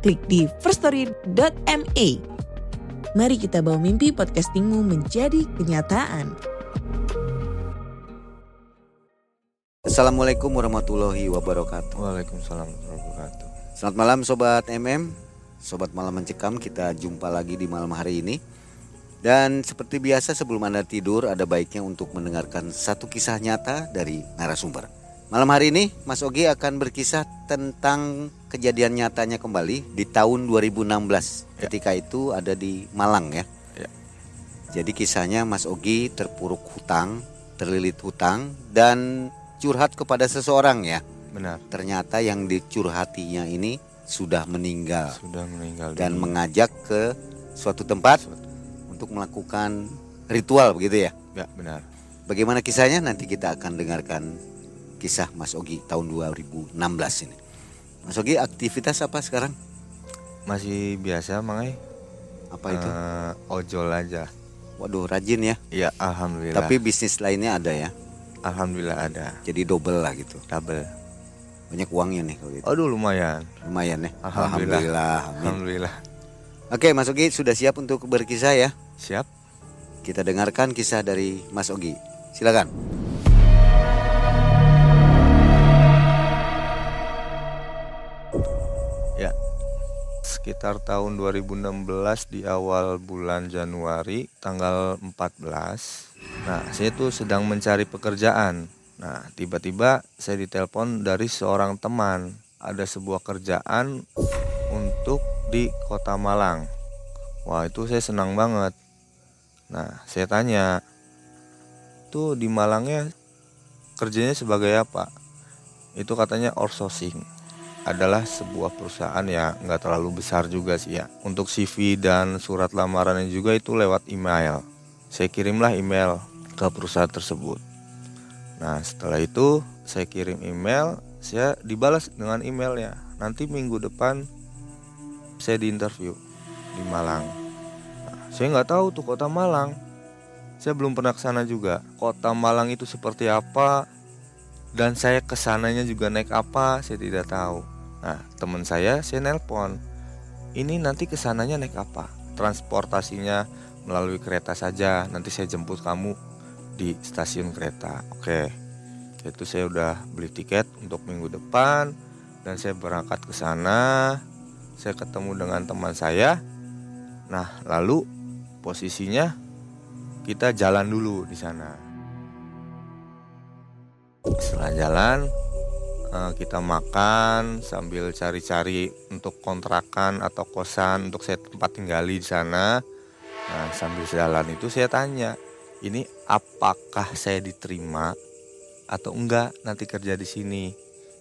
klik di firststory.me. Mari kita bawa mimpi podcastingmu menjadi kenyataan. Assalamualaikum warahmatullahi wabarakatuh. Waalaikumsalam warahmatullahi wabarakatuh. Selamat malam Sobat MM, Sobat Malam Mencekam kita jumpa lagi di malam hari ini. Dan seperti biasa sebelum Anda tidur ada baiknya untuk mendengarkan satu kisah nyata dari narasumber. Malam hari ini Mas Ogi akan berkisah tentang kejadian nyatanya kembali di tahun 2016 Ya. ketika itu ada di Malang ya. Ya. Jadi kisahnya Mas Ogi terpuruk hutang, terlilit hutang dan curhat kepada seseorang ya. Benar, Ternyata yang dicurhatinya ini sudah meninggal sudah meninggal dan dunia. mengajak ke suatu tempat untuk melakukan ritual begitu ya. Ya, benar. Bagaimana kisahnya nanti kita akan dengarkan kisah Mas Ogi tahun 2016 ini. Mas Ogi aktivitas apa sekarang? Masih biasa, Mangai. Apa itu? Eh, ojol aja. Waduh rajin ya. Ya, alhamdulillah. Tapi bisnis lainnya ada ya. alhamdulillah ada Jadi double lah gitu. double. Banyak uangnya nih kalau gitu. Aduh, lumayan. Lumayan ya. Alhamdulillah. Alhamdulillah. Alhamdulillah. Oke Mas Ogi sudah siap untuk berkisah ya? Siap? Kita dengarkan kisah dari Mas Ogi. Silakan. Sekitar tahun 2016 di awal bulan Januari tanggal 14. Nah, saya tuh sedang mencari pekerjaan. Nah, tiba-tiba saya ditelepon dari seorang teman. Ada sebuah kerjaan untuk di Kota Malang. Wah, itu saya senang banget. Nah, saya tanya, tuh di Malangnya kerjanya sebagai apa? Itu katanya outsourcing adalah sebuah perusahaan ya nggak terlalu besar juga sih ya. Untuk CV dan surat lamarannya juga itu lewat email. Saya kirimlah email ke perusahaan tersebut. Nah setelah itu saya kirim email, saya dibalas dengan emailnya. Nanti minggu depan saya diinterview di Malang. Nah, saya nggak tahu tuh kota Malang. Saya belum pernah ke sana juga. Kota Malang itu seperti apa? Dan saya ke sananya juga naik apa saya tidak tahu. Nah teman saya saya nelpon. Ini nanti ke sananya naik apa? Transportasinya melalui kereta saja nanti saya jemput kamu di stasiun kereta. Oke. Itu saya udah beli tiket untuk minggu depan dan saya berangkat ke sana. Saya ketemu dengan teman saya. Nah lalu posisinya kita jalan dulu di sana setelah jalan eh, kita makan sambil cari-cari untuk kontrakan atau kosan untuk saya tempat tinggali di sana. Nah, sambil jalan itu saya tanya, ini apakah saya diterima atau enggak nanti kerja di sini?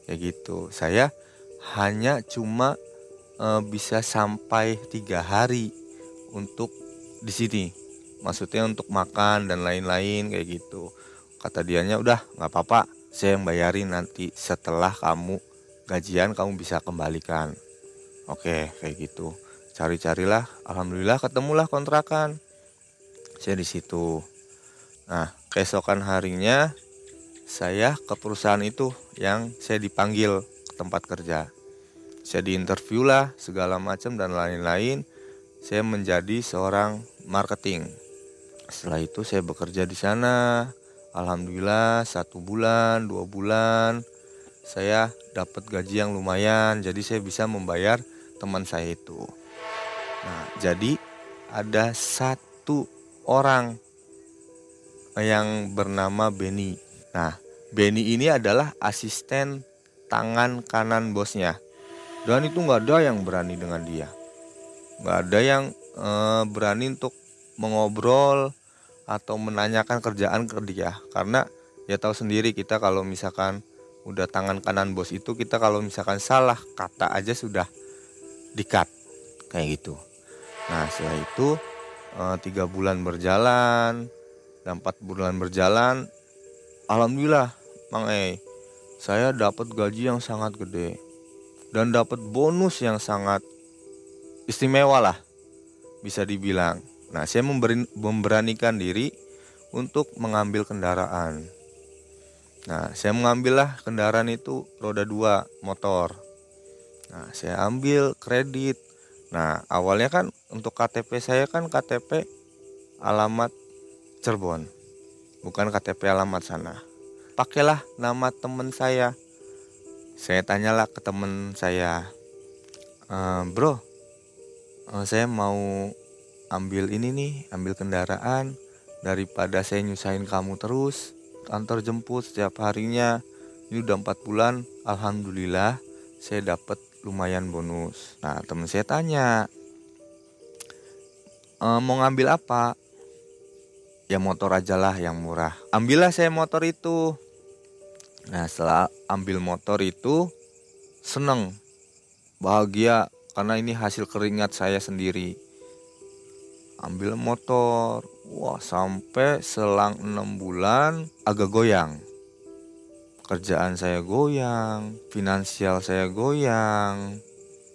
Kayak gitu. Saya hanya cuma eh, bisa sampai tiga hari untuk di sini. Maksudnya untuk makan dan lain-lain kayak gitu kata dianya udah nggak apa-apa. Saya yang bayarin nanti setelah kamu gajian kamu bisa kembalikan. Oke kayak gitu. Cari-carilah. Alhamdulillah ketemulah kontrakan. Saya di situ. Nah keesokan harinya saya ke perusahaan itu yang saya dipanggil ke tempat kerja. Saya diinterview lah segala macam dan lain-lain. Saya menjadi seorang marketing. Setelah itu saya bekerja di sana Alhamdulillah satu bulan, dua bulan saya dapat gaji yang lumayan, jadi saya bisa membayar teman saya itu. Nah, jadi ada satu orang yang bernama Benny. Nah, Benny ini adalah asisten tangan kanan bosnya. Dan itu nggak ada yang berani dengan dia. Nggak ada yang eh, berani untuk mengobrol atau menanyakan kerjaan ke dia. Karena ya tahu sendiri kita kalau misalkan udah tangan kanan bos itu kita kalau misalkan salah kata aja sudah dikat kayak gitu. Nah setelah itu eh, tiga bulan berjalan dan empat bulan berjalan alhamdulillah mang E saya dapat gaji yang sangat gede dan dapat bonus yang sangat istimewa lah bisa dibilang nah saya memberi, memberanikan diri untuk mengambil kendaraan. Nah saya mengambillah kendaraan itu roda dua motor. Nah saya ambil kredit. Nah awalnya kan untuk KTP saya kan KTP alamat Cirebon bukan KTP alamat sana. Pakailah nama teman saya. Saya tanyalah ke teman saya e, bro eh, saya mau ambil ini nih ambil kendaraan daripada saya nyusahin kamu terus antar jemput setiap harinya. Ini udah empat bulan alhamdulillah saya dapat lumayan bonus. Nah teman saya tanya e, mau ngambil apa? Ya motor aja lah yang murah. Ambillah saya motor itu. Nah setelah ambil motor itu seneng bahagia karena ini hasil keringat saya sendiri ambil motor. Wah sampai selang enam bulan agak goyang. Kerjaan saya goyang finansial saya goyang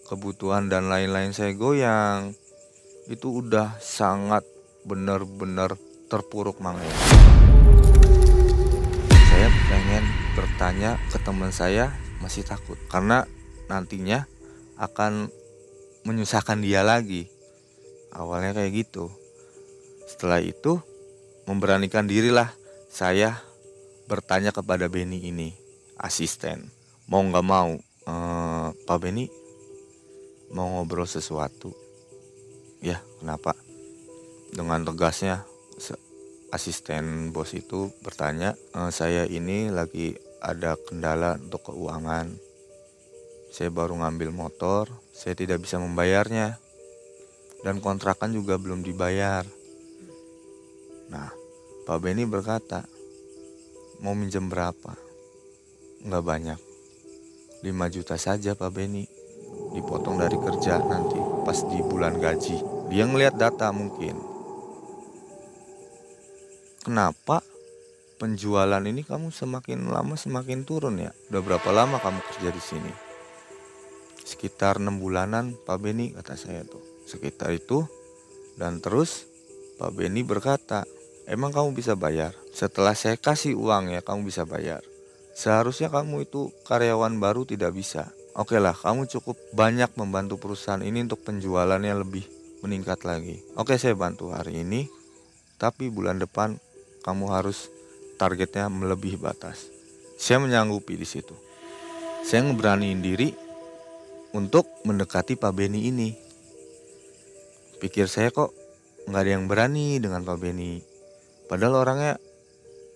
kebutuhan dan lain-lain saya goyang. Itu udah sangat benar-benar terpuruk mangga saya pengen bertanya ke teman saya masih takut. Karena nantinya akan menyusahkan dia lagi awalnya kayak gitu. Setelah itu memberanikan dirilah saya bertanya kepada Benny ini asisten. Mau nggak mau eh, Pak Benny mau ngobrol sesuatu. Ya kenapa? Dengan tegasnya asisten bos itu bertanya e, saya ini lagi ada kendala untuk keuangan. Saya baru ngambil motor saya tidak bisa membayarnya dan kontrakan juga belum dibayar Nah, Pak Benny berkata, mau minjem berapa? Nggak banyak. 5 juta saja Pak Benny. Dipotong dari kerja nanti pas di bulan gaji. Dia ngelihat data mungkin. Kenapa penjualan ini kamu semakin lama semakin turun ya? Udah berapa lama kamu kerja di sini? Sekitar enam bulanan Pak Benny kata saya tuh. Sekitar itu dan terus Pak Benny berkata, Emang kamu bisa bayar? Setelah saya kasih uang ya kamu bisa bayar. Seharusnya kamu itu karyawan baru tidak bisa. Oke lah, kamu cukup banyak membantu perusahaan ini untuk penjualannya lebih meningkat lagi. Oke, saya bantu hari ini, tapi bulan depan kamu harus targetnya melebihi batas. Saya menyanggupi di situ. Saya ngeberaniin diri untuk mendekati Pak Beni ini. Pikir saya kok nggak ada yang berani dengan Pak Beni padahal orangnya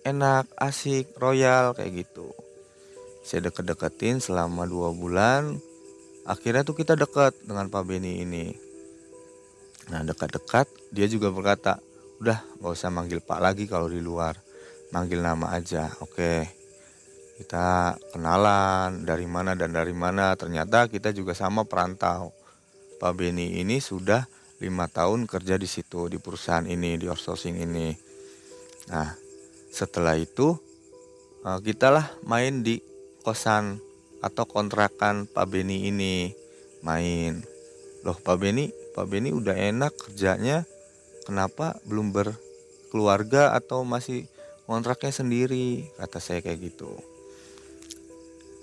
enak asik royal kayak gitu. Saya deket-deketin selama dua bulan. Akhirnya tuh kita dekat dengan Pak Beni ini. Nah dekat-dekat dia juga berkata udah gak usah manggil Pak lagi kalau di luar. Manggil nama aja oke. Kita kenalan dari mana dan dari mana. Ternyata kita juga sama perantau. Pak Beni ini sudah lima tahun kerja di situ di perusahaan ini di outsourcing ini Nah, setelah itu eh, kita lah main di kosan atau kontrakan Pak Beni ini main. Loh Pak Beni, Pak Beni udah enak kerjanya, kenapa belum berkeluarga atau masih kontraknya sendiri? Kata saya kayak gitu.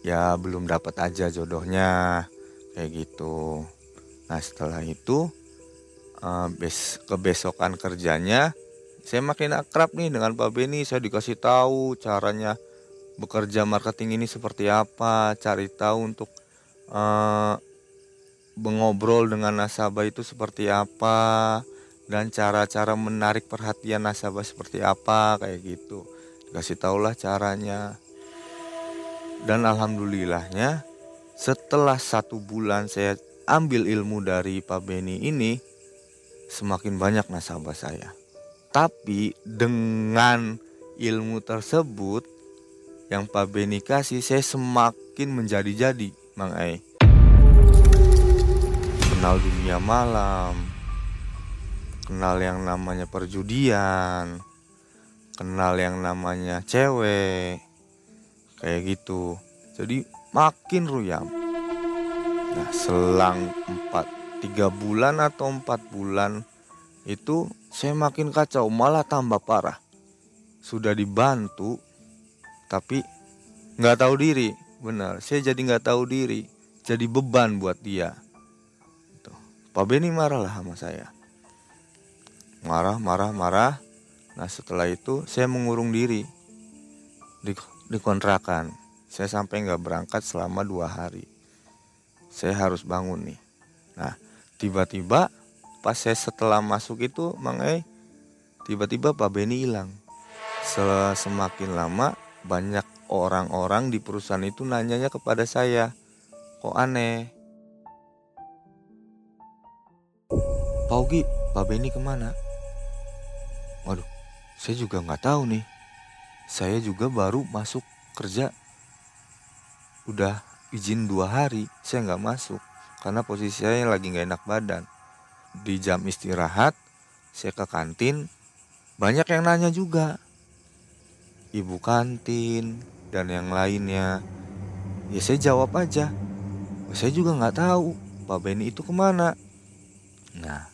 Ya belum dapat aja jodohnya kayak gitu. Nah setelah itu eh, kebesokan kerjanya saya makin akrab nih dengan Pak Beni. Saya dikasih tahu caranya bekerja marketing ini seperti apa cari tahu untuk uh, mengobrol dengan nasabah itu seperti apa dan cara-cara menarik perhatian nasabah seperti apa kayak gitu. Dikasih tahulah caranya. Dan alhamdulillahnya setelah satu bulan saya ambil ilmu dari Pak Beni ini semakin banyak nasabah saya tapi dengan ilmu tersebut yang Pak Beni kasih saya semakin menjadi-jadi Mang Ai. kenal dunia malam, kenal yang namanya perjudian, kenal yang namanya cewek, kayak gitu. Jadi makin ruyam. Nah, selang 4 3 bulan atau 4 bulan itu saya makin kacau, malah tambah parah. Sudah dibantu tapi nggak tahu diri, benar. Saya jadi nggak tahu diri, jadi beban buat dia. Tuh. Pak Beni marah lah sama saya. Marah, marah, marah. Nah setelah itu saya mengurung diri di, di kontrakan. Saya sampai nggak berangkat selama dua hari. Saya harus bangun nih. Nah tiba-tiba pas saya setelah masuk itu Mang E tiba-tiba Pak Beni hilang. Semakin lama banyak orang-orang di perusahaan itu nanyanya kepada saya. Kok aneh? Pak Ugi, Pak Beni ke mana? Waduh, saya juga nggak tahu nih. Saya juga baru masuk kerja udah izin dua hari saya nggak masuk karena posisi saya lagi nggak enak badan. Di jam istirahat saya ke kantin banyak yang nanya juga. Ibu kantin dan yang lainnya. Ya saya jawab aja. Saya juga nggak tahu Pak Beni itu ke mana. Nah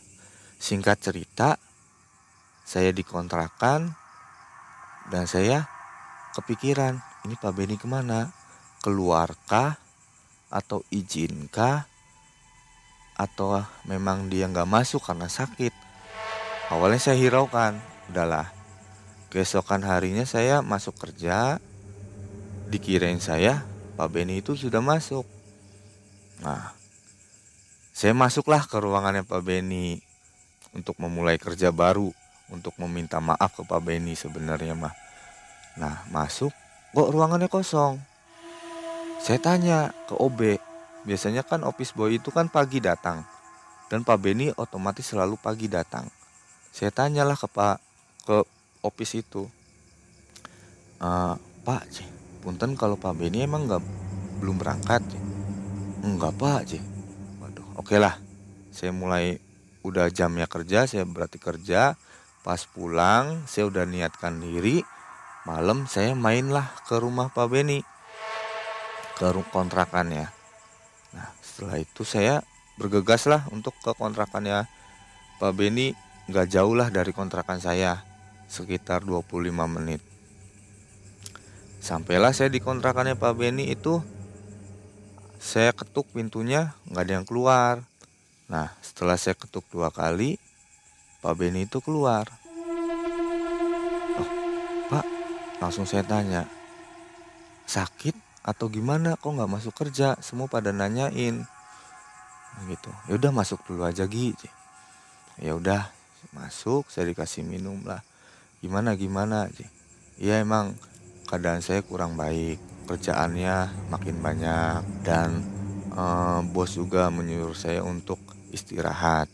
singkat cerita saya dikontrakan dan saya kepikiran ini Pak Beni ke mana? Keluarkah atau izinkah atau memang dia nggak masuk karena sakit? Awalnya saya hiraukan udahlah. Keesokan harinya saya masuk kerja. Dikirain saya Pak Beni itu sudah masuk. Nah saya masuklah ke ruangannya Pak Beni untuk memulai kerja baru untuk meminta maaf ke Pak Beni sebenarnya mah. Nah masuk kok ruangannya kosong? Saya tanya ke OB, biasanya kan office boy itu kan pagi datang. Dan Pak Beni otomatis selalu pagi datang. Saya tanyalah ke Pak ke office itu. E, Pak, C, punten kalau Pak Beni emang nggak belum berangkat? Enggak Pak, C. Waduh, oke lah. Saya mulai udah jamnya kerja, saya berarti kerja. Pas pulang, saya udah niatkan diri. Malam saya mainlah ke rumah Pak Beni ke kontrakannya. Setelah itu saya bergegas lah untuk ke kontrakannya Pak Beni nggak jauh lah dari kontrakan saya sekitar 25 menit. Sampailah saya di kontrakannya Pak Beni itu saya ketuk pintunya nggak ada yang keluar. Nah setelah saya ketuk dua kali Pak Beni itu keluar. Oh, Pak langsung saya tanya sakit atau gimana kok nggak masuk kerja? Semua pada nanyain. Nah, gitu. Ya udah masuk dulu aja Gi. Ya udah masuk saya dikasih minum lah. Gimana gimana aja ya emang keadaan saya kurang baik. Kerjaannya makin banyak. Dan eh, bos juga menyuruh saya untuk istirahat.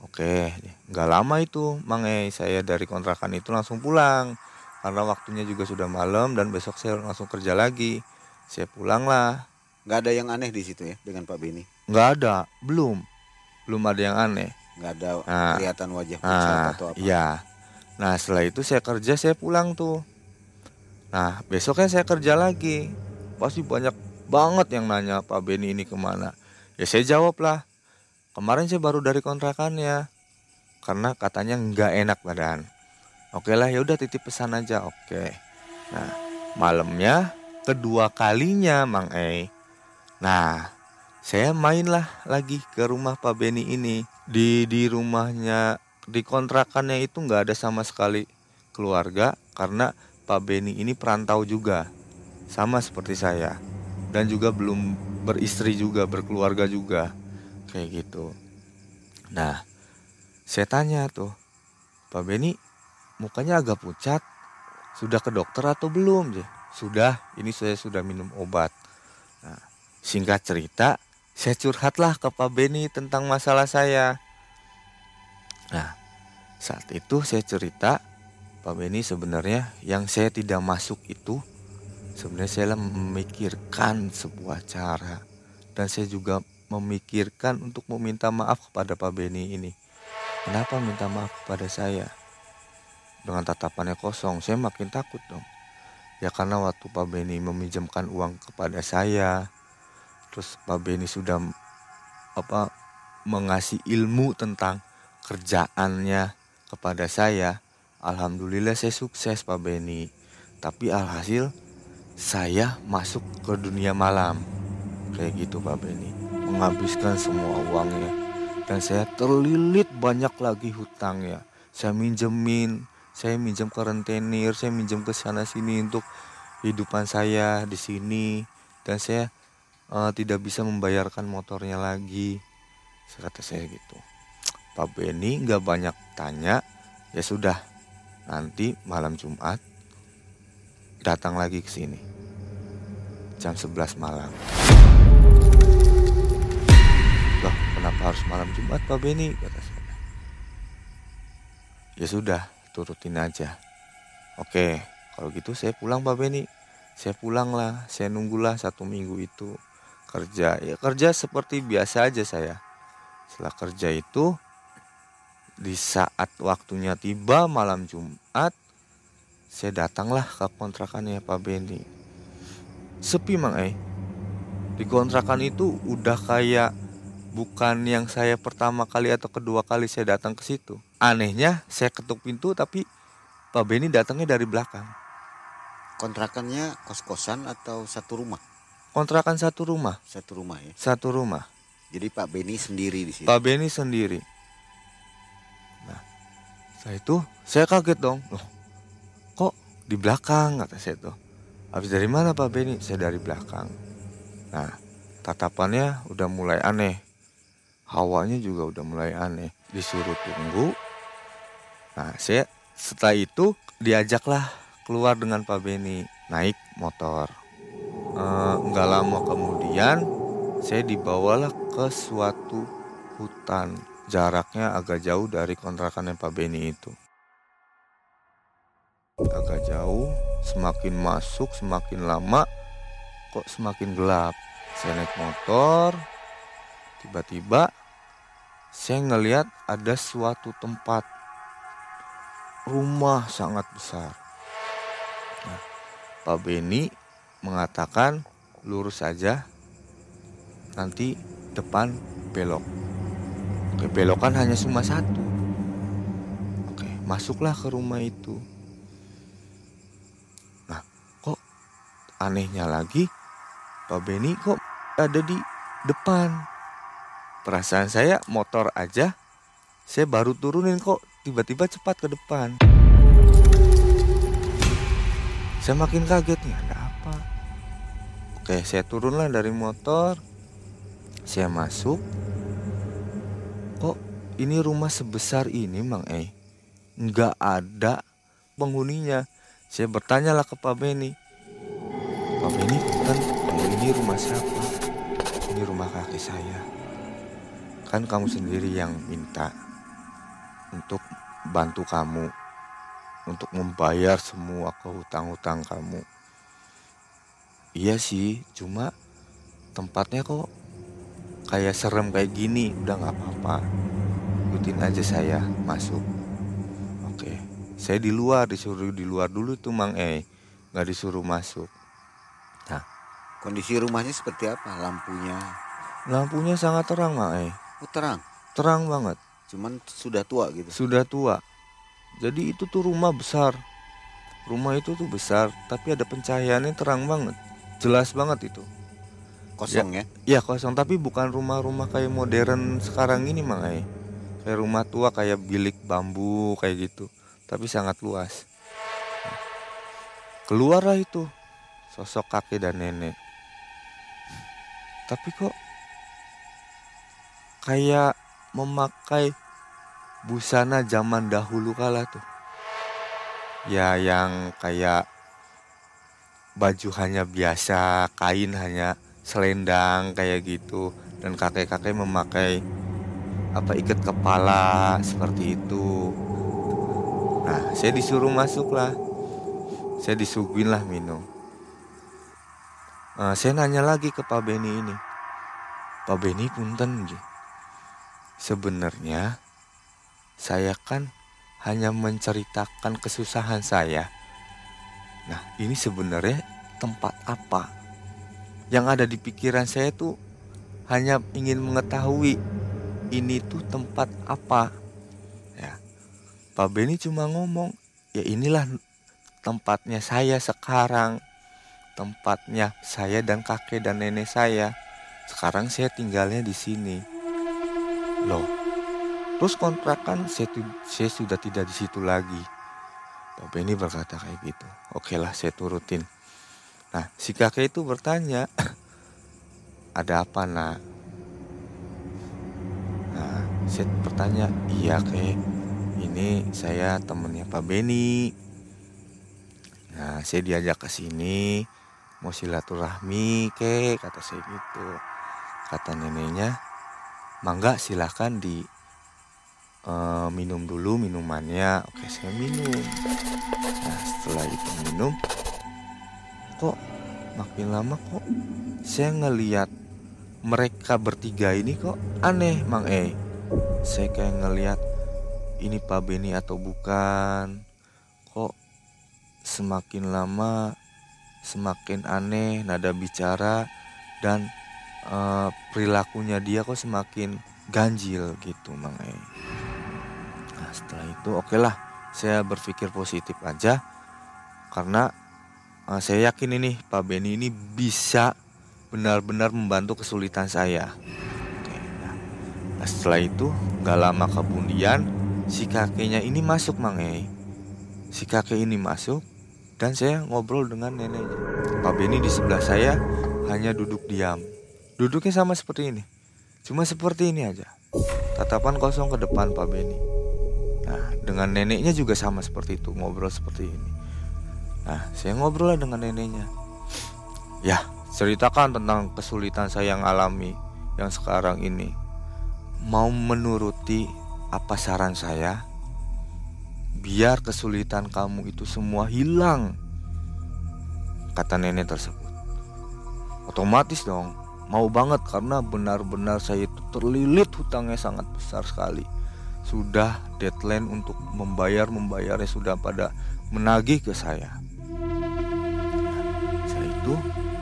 Oke nggak lama itu mangai saya dari kontrakan itu langsung pulang. Karena waktunya juga sudah malam dan besok saya langsung kerja lagi saya pulang lah. Nggak ada yang aneh di situ ya dengan Pak Beni nggak ada belum. Belum ada yang aneh. Nggak ada nah, kelihatan wajah nah, atau apa? iya. Nah setelah itu saya kerja saya pulang tuh. Nah besoknya saya kerja lagi. Pasti banyak banget yang nanya Pak Beni ini ke mana. Ya saya jawab lah. Kemarin saya baru dari kontrakannya. Karena katanya nggak enak badan. Oke lah ya udah titip pesan aja. Oke. Nah malamnya kedua kalinya Mang E. Nah, saya mainlah lagi ke rumah Pak Beni ini. Di di rumahnya di kontrakannya itu nggak ada sama sekali keluarga karena Pak Beni ini perantau juga. Sama seperti saya. Dan juga belum beristri juga, berkeluarga juga. Kayak gitu. Nah, saya tanya tuh, Pak Beni mukanya agak pucat, sudah ke dokter atau belum? Sudah, ini saya sudah minum obat. Nah, singkat cerita, saya curhatlah ke Pak Beni tentang masalah saya. Nah, saat itu saya cerita, Pak Beni sebenarnya yang saya tidak masuk itu sebenarnya saya memikirkan sebuah cara dan saya juga memikirkan untuk meminta maaf kepada Pak Beni ini. Kenapa minta maaf kepada saya? Dengan tatapannya kosong, saya makin takut dong. Ya karena waktu Pak Beni meminjamkan uang kepada saya, terus Pak Beni sudah apa mengasih ilmu tentang kerjaannya kepada saya. Alhamdulillah saya sukses Pak Beni. Tapi alhasil saya masuk ke dunia malam. Kayak gitu Pak Beni menghabiskan semua uangnya dan saya terlilit banyak lagi hutangnya saya minjemin saya minjem ke saya minjem ke sana sini untuk kehidupan saya di sini. Dan saya uh, tidak bisa membayarkan motornya lagi. Kata saya gitu. Pak Beni nggak banyak tanya. Ya sudah nanti malam Jumat datang lagi ke sini. Jam 11 malam. Kenapa harus malam Jumat Pak Beni? Kata saya. Ya sudah, turutin aja. Oke, kalau gitu saya pulang Pak Beni. Saya pulang lah, saya nunggulah satu minggu itu kerja. Ya kerja seperti biasa aja saya. Setelah kerja itu, di saat waktunya tiba malam Jumat, saya datanglah ke kontrakannya Pak Beni. Sepi mang eh. Di kontrakan itu udah kayak bukan yang saya pertama kali atau kedua kali saya datang ke situ. Anehnya saya ketuk pintu tapi Pak Beni datangnya dari belakang. Kontrakannya kos-kosan atau satu rumah? Kontrakan satu rumah. Satu rumah ya. Satu rumah. Jadi Pak Beni sendiri di sini. Pak Beni sendiri. Nah, saya itu saya kaget dong. Loh, kok di belakang kata saya tuh. Habis dari mana Pak Beni? Saya dari belakang. Nah, tatapannya udah mulai aneh hawanya juga udah mulai aneh disuruh tunggu. Nah saya setelah itu diajaklah keluar dengan Pak Beni naik motor. Nggak e, lama kemudian saya dibawalah ke suatu hutan. Jaraknya agak jauh dari kontrakan yang Pak Beni itu. Agak jauh semakin masuk semakin lama kok semakin gelap. Saya naik motor tiba-tiba saya ngelihat ada suatu tempat rumah sangat besar. Nah, Pak Beni mengatakan lurus saja, nanti depan belok. Oke, belokan hanya cuma satu. Oke, masuklah ke rumah itu. Nah, kok anehnya lagi, Pak Beni kok ada di depan Perasaan saya motor aja, saya baru turunin kok tiba-tiba cepat ke depan. Saya makin kaget nih, ada apa? Oke, saya turunlah dari motor. Saya masuk. Kok ini rumah sebesar ini, Mang Eh? Nggak ada penghuninya. Saya bertanyalah ke Pak Beni. Pak Beni, kan ini rumah siapa? Ini rumah kakek saya kan kamu sendiri yang minta untuk bantu kamu untuk membayar semua kehutang-hutang kamu. Iya sih cuma tempatnya kok kayak serem kayak gini udah nggak apa-apa. Ikutin aja saya masuk. Oke saya di luar disuruh di luar dulu tuh mang eh nggak disuruh masuk. Nah. Kondisi rumahnya seperti apa? Lampunya? Lampunya sangat terang mang eh Oh, terang. Terang banget. Cuman sudah tua gitu. Sudah tua. Jadi itu tuh rumah besar. Rumah itu tuh besar, tapi ada pencahayaannya terang banget. Jelas banget itu. Kosong ya? Iya kosong, tapi bukan rumah-rumah kayak modern sekarang ini mangai. Kayak rumah tua kayak bilik bambu kayak gitu. Tapi sangat luas. Keluarlah itu sosok kakek dan nenek. Tapi kok kayak memakai busana zaman dahulu kala tuh. Ya yang kayak baju hanya biasa, kain hanya selendang kayak gitu dan kakek-kakek memakai apa ikat kepala seperti itu. Nah, saya disuruh masuk lah. Saya disuguhin lah minum. Nah, saya nanya lagi ke Pak Beni ini Pak Beni punten Sebenarnya saya kan hanya menceritakan kesusahan saya. Nah, ini sebenarnya tempat apa? Yang ada di pikiran saya tuh hanya ingin mengetahui ini tuh tempat apa. Ya. Pak Beni cuma ngomong, ya inilah tempatnya saya sekarang. Tempatnya saya dan kakek dan nenek saya. Sekarang saya tinggalnya di sini. Loh, terus kontrakan saya, saya sudah tidak di situ lagi. Pak Benny berkata kayak gitu. Oke lah, saya turutin. Nah, si kakek itu bertanya, ada apa nak? Nah, saya bertanya, iya kek, ini saya temennya Pak Benny. Nah, saya diajak ke sini, mau silaturahmi kek, kata saya gitu. Kata neneknya, mangga silahkan di uh, minum dulu minumannya. Oke, saya minum. Nah, setelah itu minum, kok makin lama kok saya ngeliat mereka bertiga ini kok aneh Mang E. Saya kayak ngeliat ini Pak Beni atau bukan. Kok semakin lama semakin aneh nada bicara dan uh, perilakunya dia kok semakin ganjil gitu Mang E. Nah setelah itu oke okay lah saya berpikir positif aja karena uh, saya yakin ini Pak Beni ini bisa benar-benar membantu kesulitan saya. Nah, nah setelah itu gak lama kemudian si kakeknya ini masuk Mang E. Si kakek ini masuk dan saya ngobrol dengan neneknya. Pak Beni di sebelah saya hanya duduk diam. Duduknya sama seperti ini. Cuma seperti ini aja. Tatapan kosong ke depan Pak Beni. Nah, dengan neneknya juga sama seperti itu, ngobrol seperti ini. Nah, saya ngobrol lah dengan neneknya. Ya, ceritakan tentang kesulitan saya yang alami yang sekarang ini. Mau menuruti apa saran saya? Biar kesulitan kamu itu semua hilang. Kata nenek tersebut. Otomatis dong, mau banget karena benar-benar saya itu terlilit hutangnya sangat besar sekali. Sudah deadline untuk membayar membayarnya sudah pada menagih ke saya. Saya itu,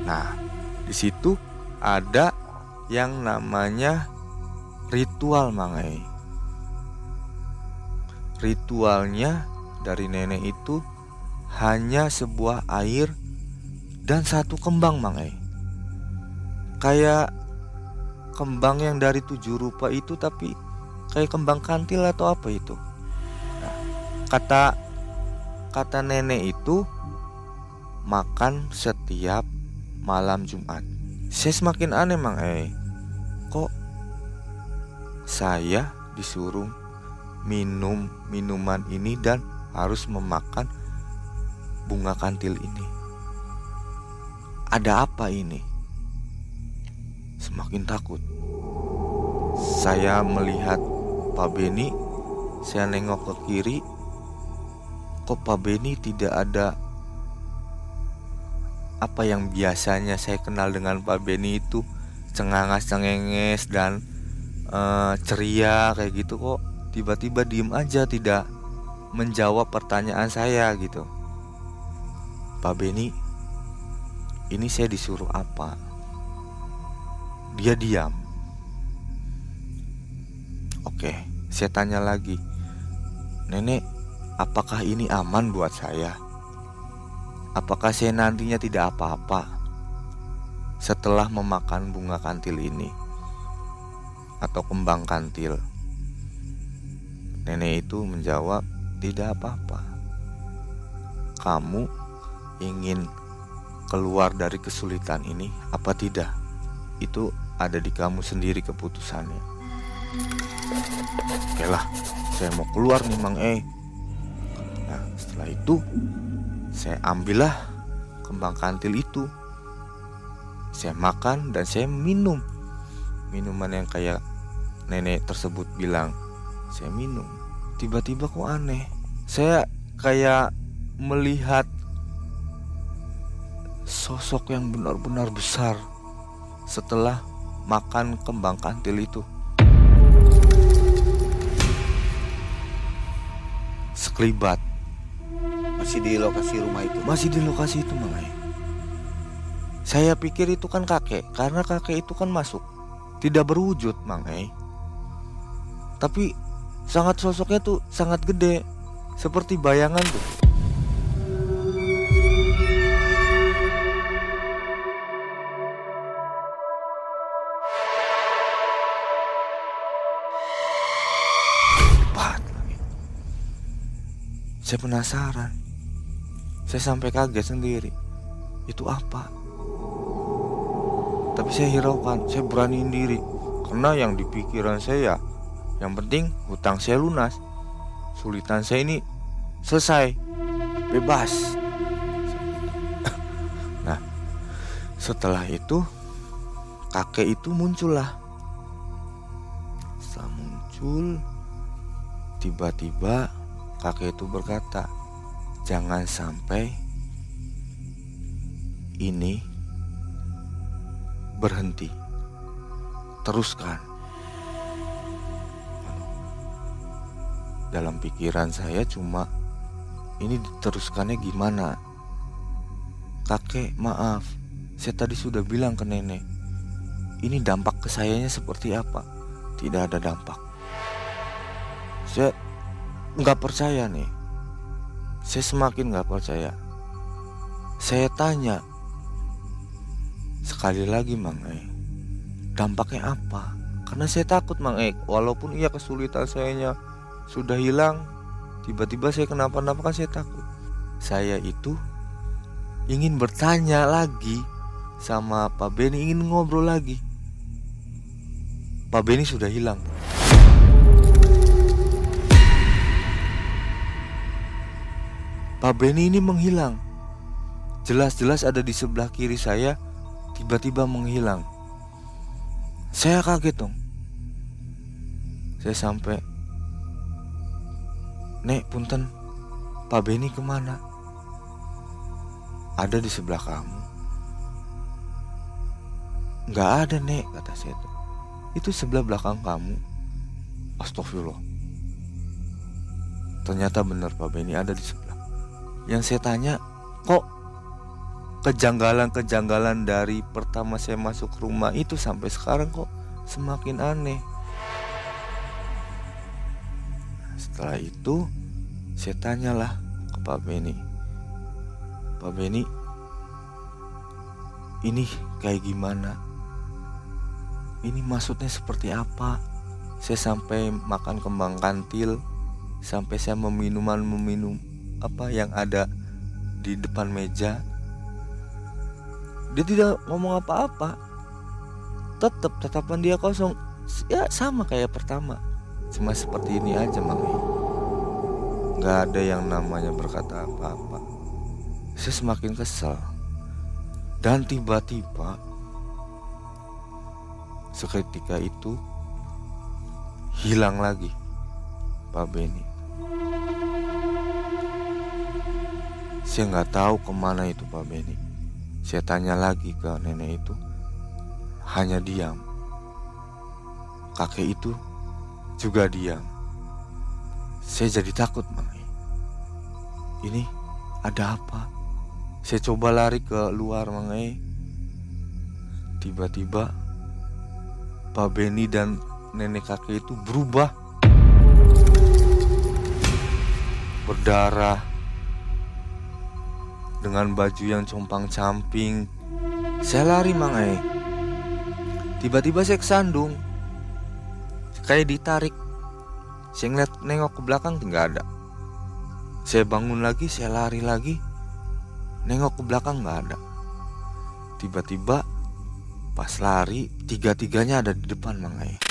nah di situ ada yang namanya ritual mangai. Ritualnya dari nenek itu hanya sebuah air dan satu kembang mangai. Kayak kembang yang dari tujuh rupa itu tapi kayak kembang kantil atau apa itu. Nah, kata kata nenek itu makan setiap malam Jumat. Saya semakin aneh mang eh. Kok saya disuruh minum minuman ini dan harus memakan bunga kantil ini. Ada apa ini? Semakin takut. Saya melihat Pak Beni, saya nengok ke kiri. Kok Pak Beni tidak ada apa yang biasanya saya kenal dengan Pak Beni itu cengangas cengenges dan uh, ceria kayak gitu kok tiba-tiba diem aja tidak menjawab pertanyaan saya gitu Pak Beni ini saya disuruh apa dia diam oke saya tanya lagi nenek apakah ini aman buat saya Apakah saya nantinya tidak apa-apa setelah memakan bunga kantil ini atau kembang kantil? Nenek itu menjawab, "Tidak apa-apa. Kamu ingin keluar dari kesulitan ini apa tidak? Itu ada di kamu sendiri keputusannya." Oke lah, saya mau keluar nih Mang E. Nah, setelah itu saya ambillah kembang kantil itu. Saya makan dan saya minum. Minuman yang kayak nenek tersebut bilang, saya minum. Tiba-tiba kok aneh. Saya kayak melihat sosok yang benar-benar besar setelah makan kembang kantil itu. Sekelibat. Masih di lokasi rumah itu. Masih di lokasi itu, Mang Saya pikir itu kan kakek, karena kakek itu kan masuk. Tidak berwujud, Mang Tapi sangat sosoknya tuh sangat gede, seperti bayangan tuh. Saya penasaran. Saya sampai kaget sendiri. Itu apa? Tapi saya hiraukan, saya beraniin diri. Karena yang di pikiran saya, yang penting hutang saya lunas. Sulitan saya ini selesai. Bebas. Nah, setelah itu kakek itu muncullah. Setelah muncul, tiba-tiba kakek itu berkata, "Jangan sampai ini berhenti. Teruskan." Dalam pikiran saya cuma ini diteruskannya gimana? Kakek, maaf. Saya tadi sudah bilang ke nenek. Ini dampak ke sayanya seperti apa? Tidak ada dampak. Saya nggak percaya nih. Saya semakin nggak percaya. Saya tanya sekali lagi Mang E dampaknya apa? Karena saya takut Mang E walaupun iya kesulitan sayanya sudah hilang tiba-tiba saya kenapa-napa kan saya takut. Saya itu ingin bertanya lagi sama Pak Beni ingin ngobrol lagi. Pak Beni sudah hilang Pak Benny ini menghilang. Jelas-jelas ada di sebelah kiri saya, tiba-tiba menghilang. Saya kaget dong. Saya sampai, Nek, punten, Pak Benny ke mana? Ada di sebelah kamu. Gak ada, Nek, kata saya itu. Itu sebelah belakang kamu. Astagfirullah. Ternyata benar Pak Benny ada di sebelah yang saya tanya kok kejanggalan-kejanggalan dari pertama saya masuk rumah itu sampai sekarang kok semakin aneh. Setelah itu saya tanyalah ke Pak Beni. Pak Beni, ini kayak gimana? Ini maksudnya seperti apa? Saya sampai makan kembang kantil, sampai saya meminuman meminum apa yang ada di depan meja dia tidak ngomong apa-apa. Tetap tatapan dia kosong. Ya sama kayak pertama. Cuma seperti ini aja mami nggak ada yang namanya berkata apa-apa. Saya semakin kesal. Dan tiba-tiba seketika itu hilang lagi Pak Beni Saya nggak tahu ke mana itu Pak Beni. Saya tanya lagi ke nenek itu, hanya diam. Kakek itu juga diam. Saya jadi takut, Mang. Ini ada apa? Saya coba lari ke luar, Mang. Tiba-tiba Pak Beni dan nenek kakek itu berubah. Berdarah, dengan baju yang compang-camping. Saya lari mangai. Tiba-tiba saya kesandung. Kayak ditarik. Saya ngeliat nengok ke belakang nggak ada. Saya bangun lagi, saya lari lagi. Nengok ke belakang nggak ada. Tiba-tiba pas lari, tiga-tiganya ada di depan mangai.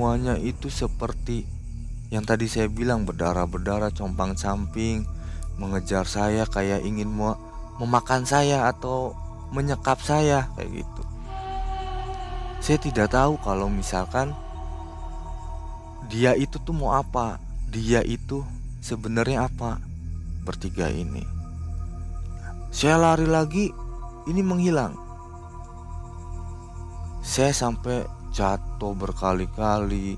Semuanya itu seperti yang tadi saya bilang berdarah-berdarah compang camping mengejar saya kayak ingin mau memakan saya atau menyekap saya kayak gitu. Saya tidak tahu kalau misalkan dia itu tuh mau apa dia itu sebenarnya apa bertiga ini saya lari lagi ini menghilang saya sampai jatuh berkali-kali.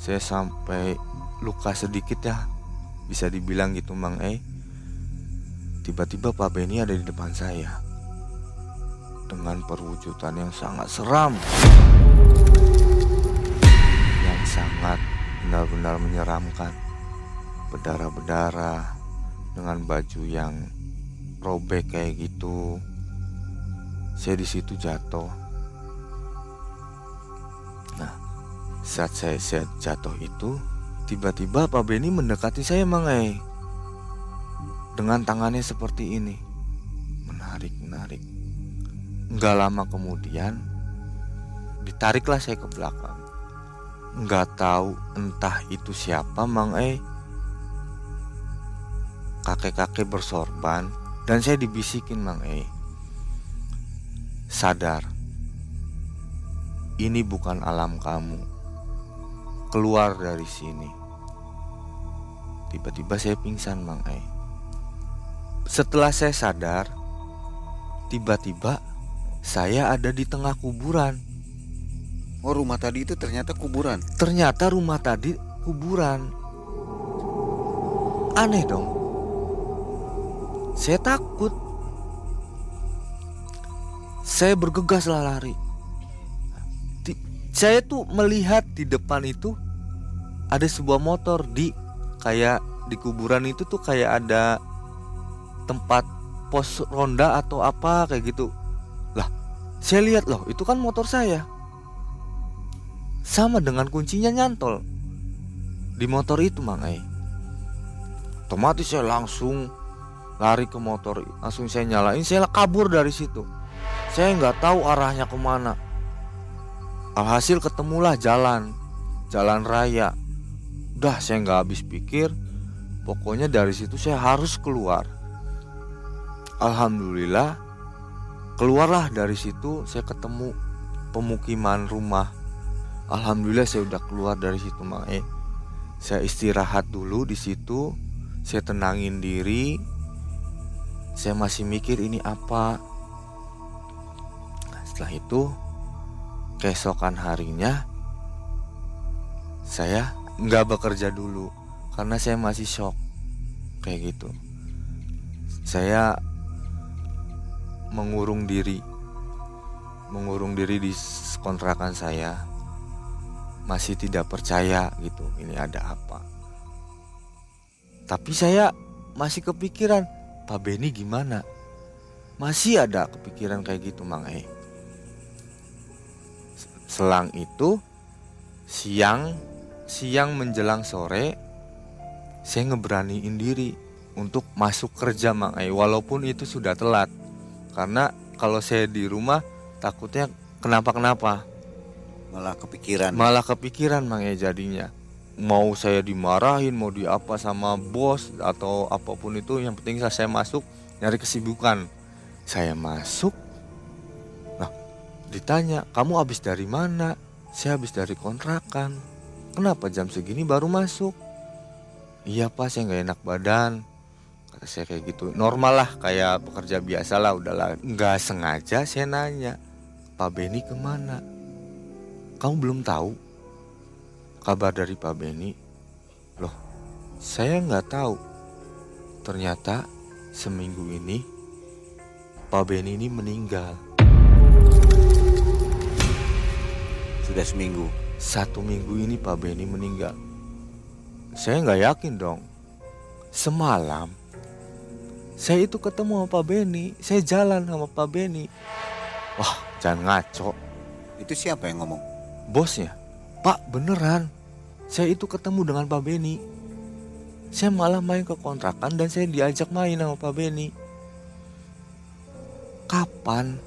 Saya sampai luka sedikit ya bisa dibilang gitu Mang E. Tiba-tiba Pak Beni ada di depan saya dengan perwujudan yang sangat seram. Yang sangat benar-benar menyeramkan. Berdarah-berdarah dengan baju yang robek kayak gitu. Saya di situ jatuh saat saya, saya jatuh itu tiba-tiba Pak Beni mendekati saya Mangai dengan tangannya seperti ini menarik menarik nggak lama kemudian ditariklah saya ke belakang nggak tahu entah itu siapa Mang E kakek-kakek bersorban dan saya dibisikin Mang E. Sadar. Ini bukan alam kamu. Keluar dari sini. Tiba-tiba saya pingsan Mang E. Setelah saya sadar, tiba-tiba saya ada di tengah kuburan. Oh rumah tadi itu ternyata kuburan. Ternyata rumah tadi kuburan. Aneh dong. Saya takut. Saya bergegas lah lari. Saya tuh melihat di depan itu ada sebuah motor di kayak di kuburan itu tuh kayak ada tempat pos ronda atau apa kayak gitu. Lah, saya lihat loh, itu kan motor saya. Sama dengan kuncinya nyantol di motor itu, Mangai. Otomatis saya langsung lari ke motor langsung saya nyalain saya kabur dari situ saya nggak tahu arahnya ke mana alhasil ketemulah jalan jalan raya. Udah saya nggak habis pikir. Pokoknya dari situ saya harus keluar. Alhamdulillah keluarlah dari situ saya ketemu pemukiman rumah. Alhamdulillah saya udah keluar dari situ mae saya istirahat dulu di situ saya tenangin diri. Saya masih mikir ini apa. Nah, setelah itu keesokan harinya saya nggak bekerja dulu karena saya masih shock. Kayak gitu. Saya mengurung diri. Mengurung diri di kontrakan saya. Masih tidak percaya gitu ini ada apa. Tapi saya masih kepikiran Pak Beni gimana? Masih ada kepikiran kayak gitu Mang E. Selang itu siang siang menjelang sore saya ngeberaniin diri untuk masuk kerja Mang E walaupun itu sudah telat. Karena kalau saya di rumah takutnya kenapa-kenapa. Malah kepikiran. Malah kepikiran Mang E jadinya mau saya dimarahin mau di apa sama bos atau apa pun itu yang penting saya masuk nyari kesibukan saya masuk ditanya kamu habis dari mana? Saya habis dari kontrakan. Kenapa jam segini baru masuk? Iya pak saya nggak enak badan. Kata saya kayak gitu. Normal lah kayak pekerja biasa lah udahlah. Nggak sengaja saya nanya. Pak Beni ke mana? Kamu belum tahu. Kabar dari Pak Beni? Loh, saya nggak tahu. Ternyata seminggu ini Pak Beni ini meninggal. Sudah seminggu. Satu minggu ini Pak Beni meninggal. Saya nggak yakin dong. Semalam saya itu ketemu sama Pak Beni, saya jalan sama Pak Beni. Wah, jangan ngaco. Itu siapa yang ngomong? Bosnya. Pak beneran Saya itu ketemu dengan Pak Beni Saya malah main ke kontrakan dan saya diajak main sama Pak Beni Kapan?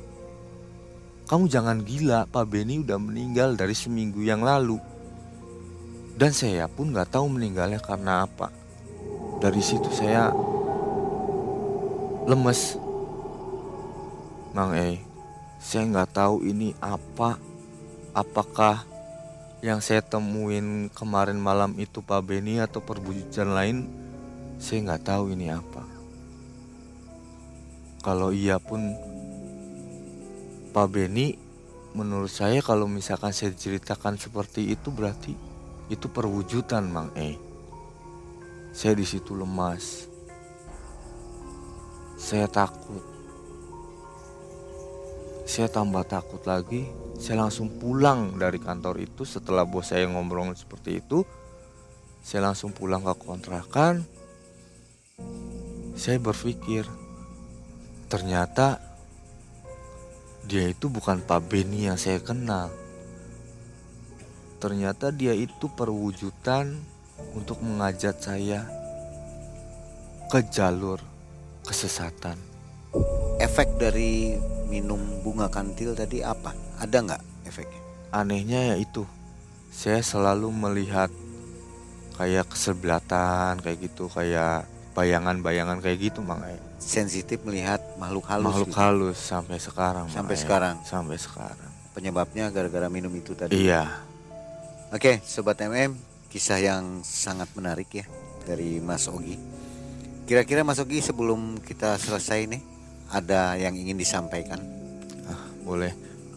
Kamu jangan gila Pak Beni udah meninggal dari seminggu yang lalu. Dan saya pun gak tahu meninggalnya karena apa. Dari situ saya lemes. Mang E, saya nggak tahu ini apa, apakah yang saya temuin kemarin malam itu Pak Beni atau perwujudan lain saya nggak tahu ini apa. Kalau iya pun Pak Beni menurut saya kalau misalkan saya ceritakan seperti itu berarti itu perwujudan Mang E. Saya di situ lemas. Saya takut. Saya tambah takut lagi saya langsung pulang dari kantor itu setelah bos saya ngobrol seperti itu. Saya langsung pulang ke kontrakan. Saya berpikir ternyata dia itu bukan Pak Beni yang saya kenal ternyata dia itu perwujudan untuk mengajak saya ke jalur kesesatan efek dari minum bunga kantil tadi apa? Ada nggak efeknya? anehnya ya itu saya selalu melihat kayak kesebelatan kayak gitu kayak bayangan-bayangan kayak gitu Mang E. Sensitif melihat makhluk halus. makhluk gitu. halus sampai sekarang Sampai E. sekarang? sampai sekarang Penyebabnya gara-gara minum itu tadi. iya Oke, sobat MM, kisah yang sangat menarik ya dari Mas Ogi. Kira-kira Mas Ogi sebelum kita selesai nih, ada yang ingin disampaikan? boleh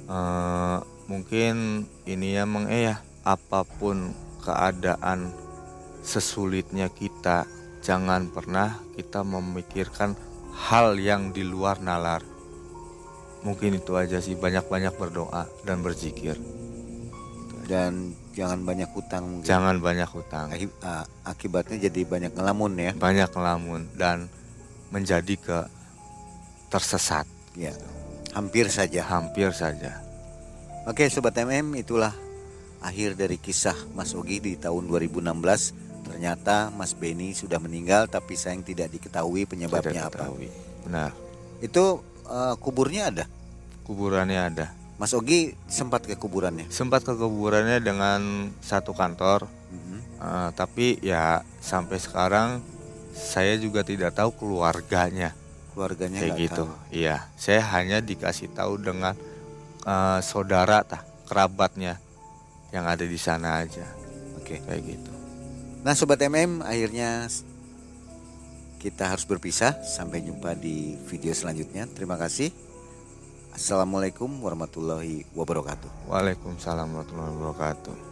Eh, mungkin ini ya Mang E ya apa pun keadaan sesulitnya kita jangan pernah kita memikirkan hal yang di luar nalar mungkin itu aja sih banyak-banyak berdoa dan berzikir Dan jangan banyak hutang. mungkin. jangan banyak hutang ah, Akibatnya jadi banyak ngelamun ya. banyak ngelamun dan menjadi ke tersesat Ya, hampir saja. hampir saja Oke, sobat MM, itulah akhir dari kisah Mas Ogi di tahun 2016. Ternyata Mas Beni sudah meninggal, tapi sayang tidak diketahui penyebabnya Tidak apa. diketahui. benar Itu eh, kuburnya ada. kuburannya ada Mas Ogi sempat ke kuburannya. sempat ke kuburannya dengan satu kantor Mhm. eh, tapi ya sampai sekarang saya juga tidak tahu keluarganya Keluarganya kayak gitu tahu. iya saya hanya dikasih tahu dengan eh, saudara tah kerabatnya yang ada di sana aja Oke. kayak gitu Nah, sobat MM, akhirnya kita harus berpisah. Sampai jumpa di video selanjutnya. Terima kasih. Assalamualaikum warahmatullahi wabarakatuh. Waalaikumsalam warahmatullahi wabarakatuh